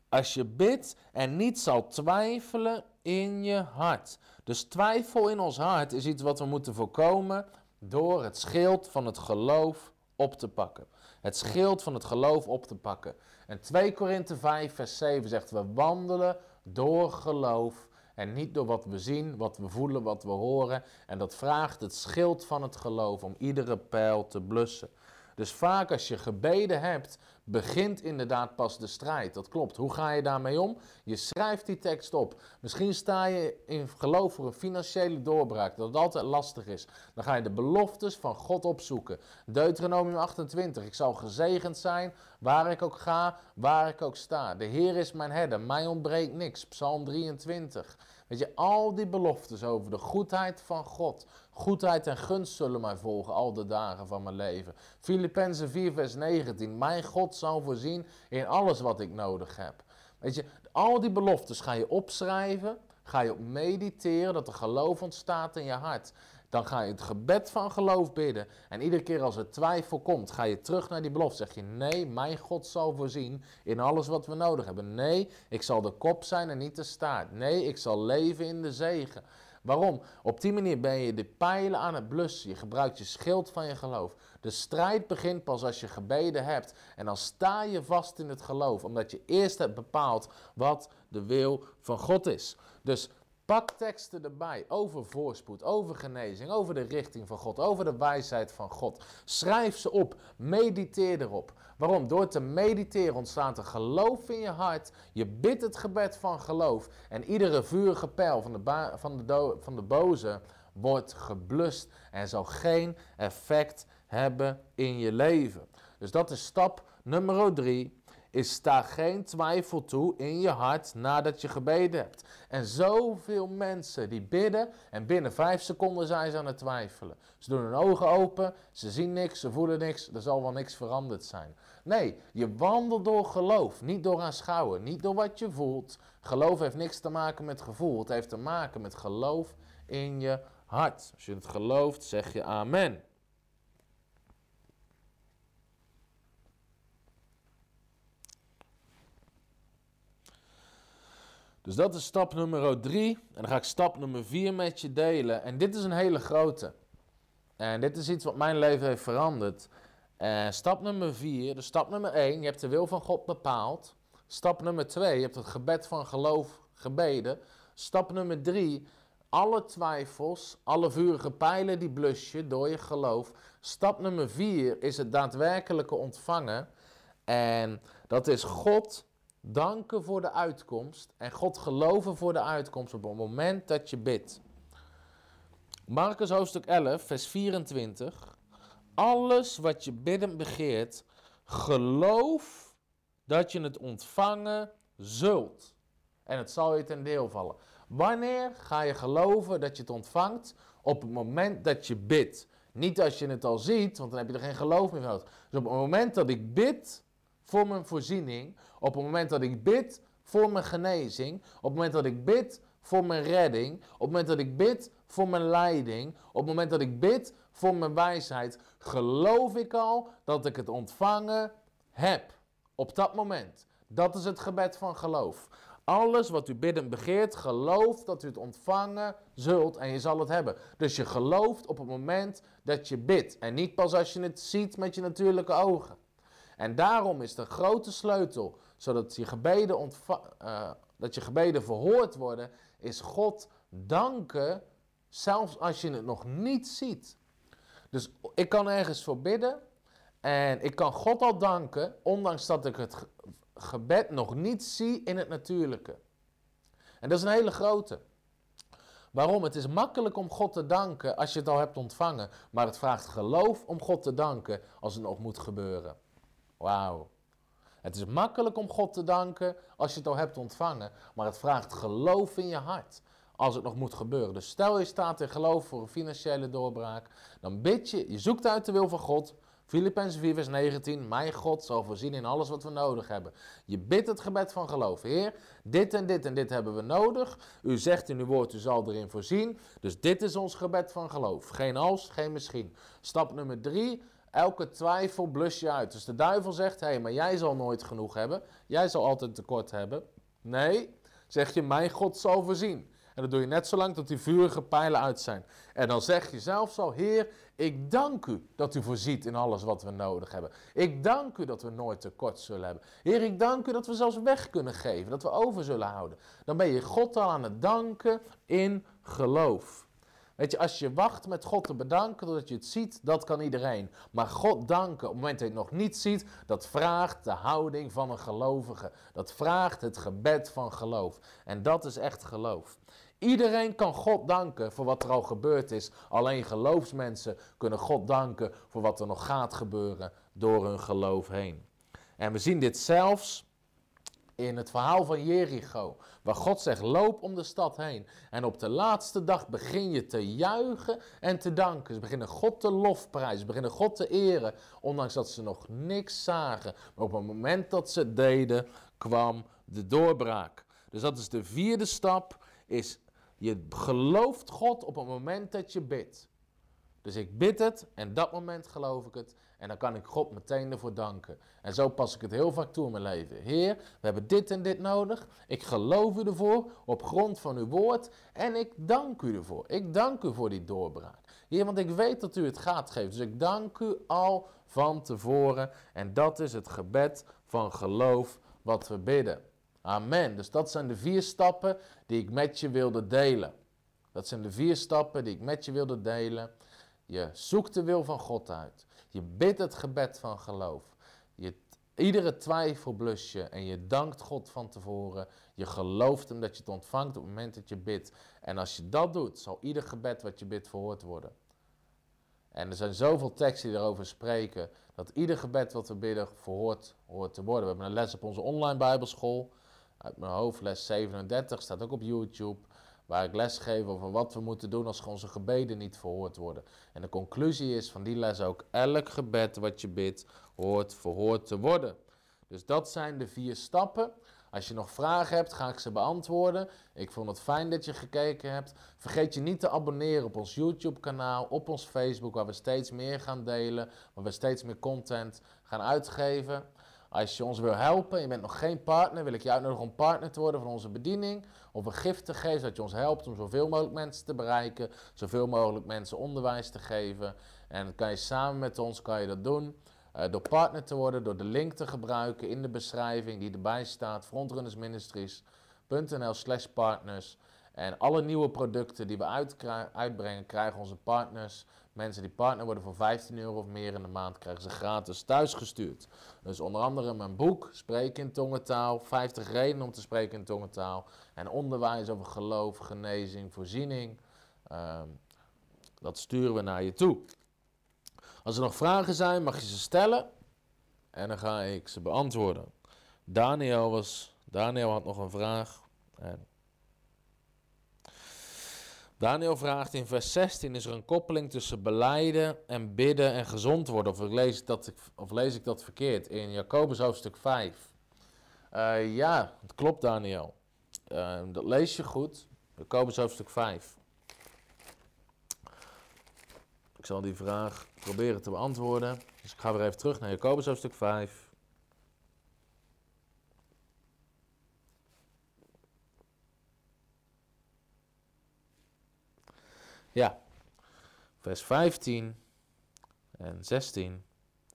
Als je bidt en niet zal twijfelen in je hart. Dus twijfel in ons hart is iets wat we moeten voorkomen door het schild van het geloof op te pakken. Het schild van het geloof op te pakken. En 2 Korinthe 5, vers 7 zegt: We wandelen door geloof en niet door wat we zien, wat we voelen, wat we horen. En dat vraagt het schild van het geloof om iedere pijl te blussen. Dus vaak als je gebeden hebt, begint inderdaad pas de strijd. Dat klopt. Hoe ga je daarmee om? Je schrijft die tekst op. Misschien sta je in geloof voor een financiële doorbraak, dat het altijd lastig is. Dan ga je de beloftes van God opzoeken. Deuteronomium 28. Ik zal gezegend zijn waar ik ook ga, waar ik ook sta. De Heer is mijn herder, mij ontbreekt niks. Psalm 23. Weet je, al die beloftes over de goedheid van God. Goedheid en gunst zullen mij volgen al de dagen van mijn leven. Filippenzen 4, vers 19. Mijn God zal voorzien in alles wat ik nodig heb. Weet je, al die beloftes ga je opschrijven. Ga je op mediteren dat er geloof ontstaat in je hart. Dan ga je het gebed van geloof bidden. En iedere keer als er twijfel komt, ga je terug naar die belofte. Zeg je, nee, mijn God zal voorzien in alles wat we nodig hebben. Nee, ik zal de kop zijn en niet de staart. Nee, ik zal leven in de zegen. Waarom? Op die manier ben je de pijlen aan het blussen. Je gebruikt je schild van je geloof. De strijd begint pas als je gebeden hebt. En dan sta je vast in het geloof, omdat je eerst hebt bepaald wat de wil van God is. Dus Pak teksten erbij over voorspoed, over genezing, over de richting van God, over de wijsheid van God. Schrijf ze op, mediteer erop. Waarom? Door te mediteren ontstaat een geloof in je hart. Je bidt het gebed van geloof. En iedere vurige pijl van de, van de, van de boze wordt geblust en zal geen effect hebben in je leven. Dus dat is stap nummer drie is sta geen twijfel toe in je hart nadat je gebeden hebt. En zoveel mensen die bidden en binnen vijf seconden zijn ze aan het twijfelen. Ze doen hun ogen open, ze zien niks, ze voelen niks, er zal wel niks veranderd zijn. Nee, je wandelt door geloof, niet door aanschouwen, niet door wat je voelt. Geloof heeft niks te maken met gevoel, het heeft te maken met geloof in je hart. Als je het gelooft, zeg je amen. Dus dat is stap nummer drie. En dan ga ik stap nummer vier met je delen. En dit is een hele grote. En dit is iets wat mijn leven heeft veranderd. Stap nummer vier, dus stap nummer één, je hebt de wil van God bepaald. Stap nummer twee, je hebt het gebed van geloof gebeden. Stap nummer drie, alle twijfels, alle vurige pijlen die blus je door je geloof. Stap nummer vier is het daadwerkelijke ontvangen. En dat is God danken voor de uitkomst en God geloven voor de uitkomst op het moment dat je bidt. Marcus hoofdstuk 11, vers 24. Alles wat je bidden begeert, geloof dat je het ontvangen zult. En het zal je ten deel vallen. Wanneer ga je geloven dat je het ontvangt? Op het moment dat je bidt. Niet als je het al ziet, want dan heb je er geen geloof meer van. Dus op het moment dat ik bid, voor mijn voorziening, op het moment dat ik bid voor mijn genezing, op het moment dat ik bid voor mijn redding, op het moment dat ik bid voor mijn leiding, op het moment dat ik bid voor mijn wijsheid, geloof ik al dat ik het ontvangen heb. Op dat moment. Dat is het gebed van geloof. Alles wat u bidden begeert, geloof dat u het ontvangen zult en je zal het hebben. Dus je gelooft op het moment dat je bidt en niet pas als je het ziet met je natuurlijke ogen. En daarom is de grote sleutel, zodat je gebeden, uh, dat je gebeden verhoord worden, is God danken, zelfs als je het nog niet ziet. Dus ik kan ergens voor bidden en ik kan God al danken, ondanks dat ik het gebed nog niet zie in het natuurlijke. En dat is een hele grote. Waarom? Het is makkelijk om God te danken als je het al hebt ontvangen, maar het vraagt geloof om God te danken als het nog moet gebeuren. Wauw. Het is makkelijk om God te danken als je het al hebt ontvangen, maar het vraagt geloof in je hart als het nog moet gebeuren. Dus stel je staat in geloof voor een financiële doorbraak, dan bid je, je zoekt uit de wil van God. Filippenzen 4 vers 19, mijn God zal voorzien in alles wat we nodig hebben. Je bidt het gebed van geloof. Heer, dit en dit en dit hebben we nodig. U zegt in uw woord, u zal erin voorzien. Dus dit is ons gebed van geloof. Geen als, geen misschien. Stap nummer 3, Elke twijfel blus je uit. Dus de duivel zegt: hé, hey, maar jij zal nooit genoeg hebben. Jij zal altijd tekort hebben. Nee, zeg je: Mijn God zal voorzien. En dat doe je net zolang tot die vurige pijlen uit zijn. En dan zeg je zelf zo: Heer, ik dank u dat u voorziet in alles wat we nodig hebben. Ik dank u dat we nooit tekort zullen hebben. Heer, ik dank u dat we zelfs weg kunnen geven, dat we over zullen houden. Dan ben je God al aan het danken in geloof. Weet je, als je wacht met God te bedanken doordat je het ziet, dat kan iedereen. Maar God danken op het moment dat je het nog niet ziet, dat vraagt de houding van een gelovige. Dat vraagt het gebed van geloof. En dat is echt geloof. Iedereen kan God danken voor wat er al gebeurd is. Alleen geloofsmensen kunnen God danken voor wat er nog gaat gebeuren door hun geloof heen. En we zien dit zelfs in het verhaal van Jericho, waar God zegt: loop om de stad heen. En op de laatste dag begin je te juichen en te danken. Ze beginnen God te lofprijzen, ze beginnen God te eren, ondanks dat ze nog niks zagen. Maar op het moment dat ze het deden, kwam de doorbraak. Dus dat is de vierde stap, is je gelooft God op het moment dat je bidt. Dus ik bid het en dat moment geloof ik het. En dan kan ik God meteen ervoor danken. En zo pas ik het heel vaak toe in mijn leven. Heer, we hebben dit en dit nodig. Ik geloof u ervoor op grond van uw woord. En ik dank u ervoor. Ik dank u voor die doorbraak. Heer, want ik weet dat u het gaat geven. Dus ik dank u al van tevoren. En dat is het gebed van geloof wat we bidden. Amen. Dus dat zijn de vier stappen die ik met je wilde delen. Dat zijn de vier stappen die ik met je wilde delen. Je zoekt de wil van God uit. Je bidt het gebed van geloof. Je, iedere twijfel blus je en je dankt God van tevoren. Je gelooft hem dat je het ontvangt op het moment dat je bidt. En als je dat doet, zal ieder gebed wat je bidt verhoord worden. En er zijn zoveel teksten die erover spreken dat ieder gebed wat we bidden verhoord hoort te worden. We hebben een les op onze online Bijbelschool. Uit mijn hoofd, les 37, staat ook op YouTube. Waar ik les geef over wat we moeten doen als onze gebeden niet verhoord worden. En de conclusie is van die les ook: elk gebed wat je bidt, hoort verhoord te worden. Dus dat zijn de vier stappen. Als je nog vragen hebt, ga ik ze beantwoorden. Ik vond het fijn dat je gekeken hebt. Vergeet je niet te abonneren op ons YouTube-kanaal, op ons Facebook, waar we steeds meer gaan delen, waar we steeds meer content gaan uitgeven. Als je ons wil helpen, je bent nog geen partner, wil ik je uitnodigen om partner te worden van onze bediening. Of een gift te geven, dat je ons helpt om zoveel mogelijk mensen te bereiken. Zoveel mogelijk mensen onderwijs te geven. En kan je samen met ons kan je dat doen. Uh, door partner te worden, door de link te gebruiken in de beschrijving die erbij staat. frontrunnersministries.nl slash partners. En alle nieuwe producten die we uitbrengen, krijgen onze partners Mensen die partner worden voor 15 euro of meer in de maand krijgen ze gratis thuisgestuurd. Dus onder andere mijn boek, Spreken in tongentaal, 50 redenen om te spreken in tongentaal. En onderwijs over geloof, genezing, voorziening. Ehm, dat sturen we naar je toe. Als er nog vragen zijn, mag je ze stellen. En dan ga ik ze beantwoorden. Daniel, was, Daniel had nog een vraag. En Daniel vraagt in vers 16: is er een koppeling tussen beleiden en bidden en gezond worden? Of lees ik dat, of lees ik dat verkeerd? In Jacobus hoofdstuk 5. Uh, eh, ja, het klopt, Daniel. Uh, dat lees je goed. Jacobus hoofdstuk 5. Ik zal die vraag proberen te beantwoorden. Dus ik ga weer even terug naar Jacobus hoofdstuk 5. Ja, vers 15 en 16.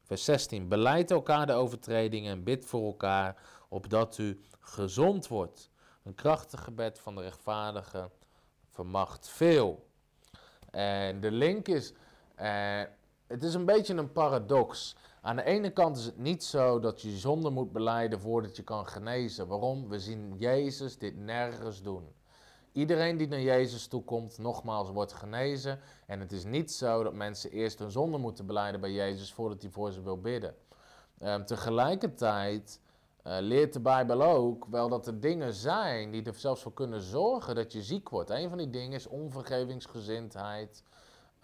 Vers 16. Beleid elkaar de overtredingen en bid voor elkaar, opdat u gezond wordt. Een krachtig gebed van de rechtvaardige vermacht veel. En de link is, eh, het is een beetje een paradox. Aan de ene kant is het niet zo dat je zonde moet beleiden voordat je kan genezen. Waarom? We zien Jezus dit nergens doen. Iedereen die naar Jezus toe komt, nogmaals, wordt genezen. En het is niet zo dat mensen eerst hun zonde moeten beleiden bij Jezus voordat hij voor ze wil bidden. Um, tegelijkertijd uh, leert de Bijbel ook wel dat er dingen zijn die er zelfs voor kunnen zorgen dat je ziek wordt. Een van die dingen is onvergevingsgezindheid,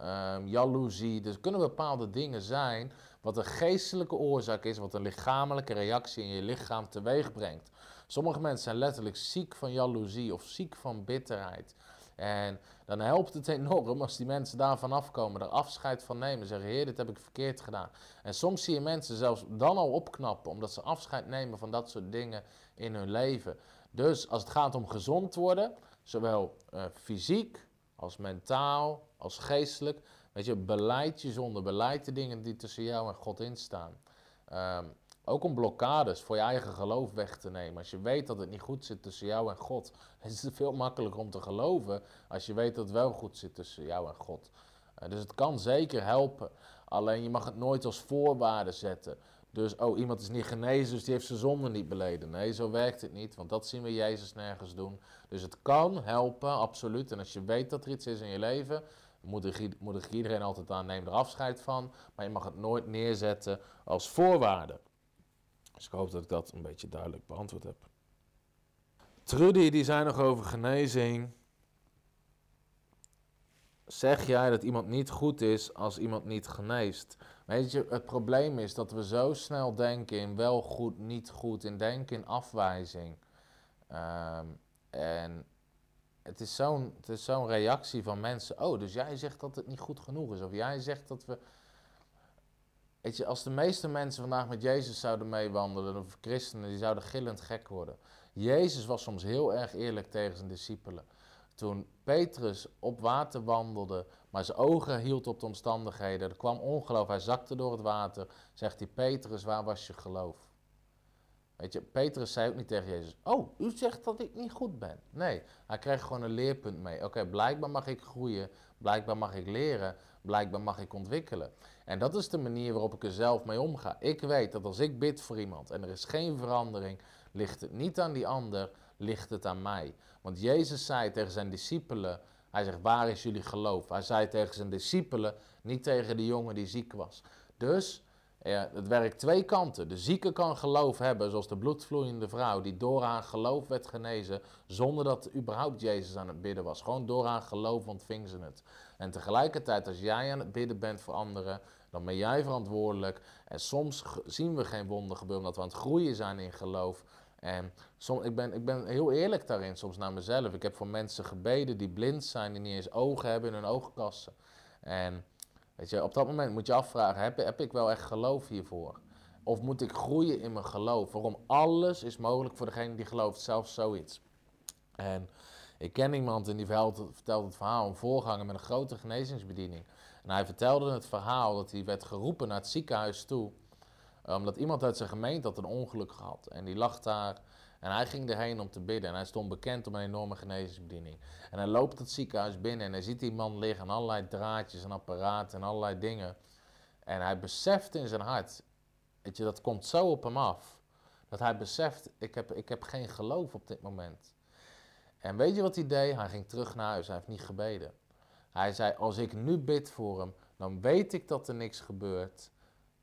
um, jaloezie. Dus er kunnen bepaalde dingen zijn wat een geestelijke oorzaak is, wat een lichamelijke reactie in je lichaam teweeg brengt. Sommige mensen zijn letterlijk ziek van jaloezie of ziek van bitterheid. En dan helpt het enorm als die mensen daarvan afkomen, er afscheid van nemen, zeggen: Heer, dit heb ik verkeerd gedaan. En soms zie je mensen zelfs dan al opknappen, omdat ze afscheid nemen van dat soort dingen in hun leven. Dus als het gaat om gezond worden, zowel uh, fysiek als mentaal, als geestelijk, weet je, beleid je zonde, beleid de dingen die tussen jou en God instaan. Um, Ook om blokkades voor je eigen geloof weg te nemen. Als je weet dat het niet goed zit tussen jou en God, is het veel makkelijker om te geloven als je weet dat het wel goed zit tussen jou en God. Uh, dus het kan zeker helpen. Alleen je mag het nooit als voorwaarde zetten. Dus, oh, iemand is niet genezen, dus die heeft zijn zonde niet beleden. Nee, zo werkt het niet, want dat zien we Jezus nergens doen. Dus het kan helpen, absoluut. En als je weet dat er iets is in je leven, moedig, moedig iedereen altijd aan, neem er afscheid van. Maar je mag het nooit neerzetten als voorwaarde. Dus ik hoop dat ik dat een beetje duidelijk beantwoord heb. Trudy, die zei nog over genezing. Zeg jij dat iemand niet goed is als iemand niet geneest? Weet je, het probleem is dat we zo snel denken in wel goed, niet goed, in denken in afwijzing. Ehm, en het is zo'n zo'n reactie van mensen. Oh, dus jij zegt dat het niet goed genoeg is. Of jij zegt dat we. Weet je, als de meeste mensen vandaag met Jezus zouden meewandelen, of christenen, die zouden gillend gek worden. Jezus was soms heel erg eerlijk tegen zijn discipelen. Toen Petrus op water wandelde, maar zijn ogen hield op de omstandigheden, er kwam ongeloof, hij zakte door het water, zegt hij, Petrus, waar was je geloof? Weet je, Petrus zei ook niet tegen Jezus, oh, u zegt dat ik niet goed ben. Nee, hij kreeg gewoon een leerpunt mee. Oké, blijkbaar mag ik groeien, blijkbaar mag ik leren, blijkbaar mag ik ontwikkelen. En dat is de manier waarop ik er zelf mee omga. Ik weet dat als ik bid voor iemand en er is geen verandering, ligt het niet aan die ander, ligt het aan mij. Want Jezus zei tegen zijn discipelen, hij zegt, waar is jullie geloof? Hij zei tegen zijn discipelen, niet tegen de jongen die ziek was. Dus ja, het werkt twee kanten. De zieke kan geloof hebben, zoals de bloedvloeiende vrouw, die door haar geloof werd genezen, zonder dat überhaupt Jezus aan het bidden was. Gewoon door haar geloof ontving ze het. En tegelijkertijd, als jij aan het bidden bent voor anderen, dan ben jij verantwoordelijk. En soms zien we geen wonder gebeuren, omdat we aan het groeien zijn in geloof. En som, ik, ben, ik ben heel eerlijk daarin, soms naar mezelf. Ik heb voor mensen gebeden die blind zijn, die niet eens ogen hebben in hun oogkassen. En weet je, op dat moment moet je afvragen, heb, heb ik wel echt geloof hiervoor? Of moet ik groeien in mijn geloof? Waarom alles is mogelijk voor degene die gelooft, zelfs zoiets. En ik ken iemand en die vertelde het verhaal, een voorganger met een grote genezingsbediening. En hij vertelde het verhaal dat hij werd geroepen naar het ziekenhuis toe omdat iemand uit zijn gemeente had een ongeluk gehad. En die lag daar. En hij ging erheen om te bidden. En hij stond bekend om een enorme genezingsbediening. En hij loopt het ziekenhuis binnen en hij ziet die man liggen. En allerlei draadjes en apparaten en allerlei dingen. En hij beseft in zijn hart. Weet je, dat komt zo op hem af. Dat hij beseft, ik heb, ik heb geen geloof op dit moment. En weet je wat hij deed? Hij ging terug naar huis. Hij heeft niet gebeden. Hij zei, als ik nu bid voor hem, dan weet ik dat er niks gebeurt.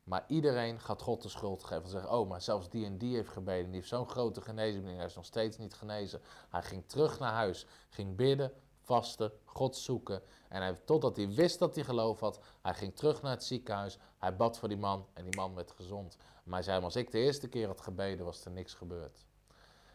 Maar iedereen gaat God de schuld geven. En zeggen, oh, maar zelfs die en die heeft gebeden. Die heeft zo'n grote genezing. Hij is nog steeds niet genezen. Hij ging terug naar huis. Ging bidden, vasten, God zoeken. En hij, totdat hij wist dat hij geloof had. Hij ging terug naar het ziekenhuis. Hij bad voor die man. En die man werd gezond. Maar hij zei, als ik de eerste keer had gebeden, was er niks gebeurd.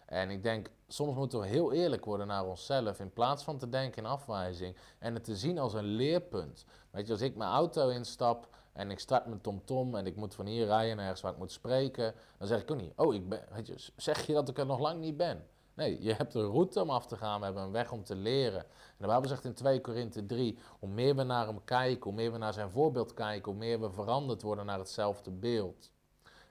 En ik denk, soms moeten we heel eerlijk worden naar onszelf. In plaats van te denken in afwijzing. En het te zien als een leerpunt. Weet je, als ik mijn auto instap en ik start met TomTom en ik moet van hier rijden naar ergens waar ik moet spreken, dan zeg ik ook niet, oh, ik ben, weet je, zeg je dat ik er nog lang niet ben? Nee, je hebt een route om af te gaan, we hebben een weg om te leren. En de Bijbel zegt in 2 Korinthe 3, hoe meer we naar hem kijken, hoe meer we naar zijn voorbeeld kijken, hoe meer we veranderd worden naar hetzelfde beeld.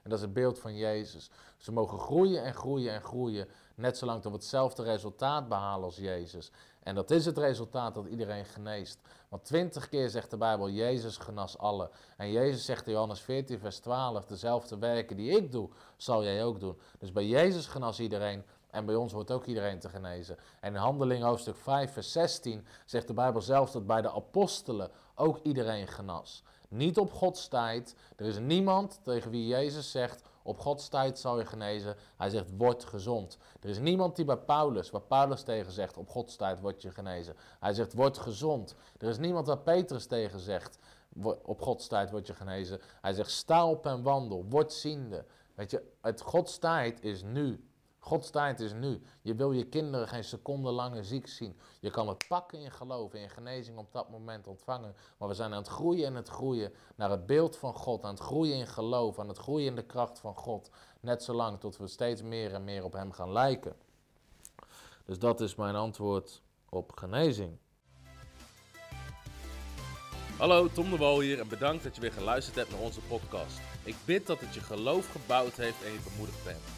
En dat is het beeld van Jezus. Ze mogen groeien en groeien en groeien, net zolang tot we hetzelfde resultaat behalen als Jezus. En dat is het resultaat dat iedereen geneest. Want twintig keer zegt de Bijbel, Jezus genas alle. En Jezus zegt in Johannes 14, vers 12, dezelfde werken die ik doe, zal jij ook doen. Dus bij Jezus genas iedereen en bij ons wordt ook iedereen te genezen. En in Handeling hoofdstuk 5, vers 16 zegt de Bijbel zelfs dat bij de apostelen ook iedereen genas. Niet op Gods tijd. Er is niemand tegen wie Jezus zegt, op Gods tijd zal je genezen. Hij zegt, word gezond. Er is niemand die bij Paulus, waar Paulus tegen zegt, op Gods tijd word je genezen. Hij zegt, word gezond. Er is niemand waar Petrus tegen zegt, op Gods tijd word je genezen. Hij zegt, sta op en wandel, word ziende. Weet je, het Gods tijd is nu. Gods tijd is nu. Je wil je kinderen geen seconde langer ziek zien. Je kan het pakken in geloof, in genezing op dat moment ontvangen. Maar we zijn aan het groeien en het groeien naar het beeld van God. Aan het groeien in geloof, aan het groeien in de kracht van God. Net zolang tot we steeds meer en meer op Hem gaan lijken. Dus dat is mijn antwoord op genezing. Hallo, Tom de Wol hier en bedankt dat je weer geluisterd hebt naar onze podcast. Ik bid dat het je geloof gebouwd heeft en je bemoedigd bent.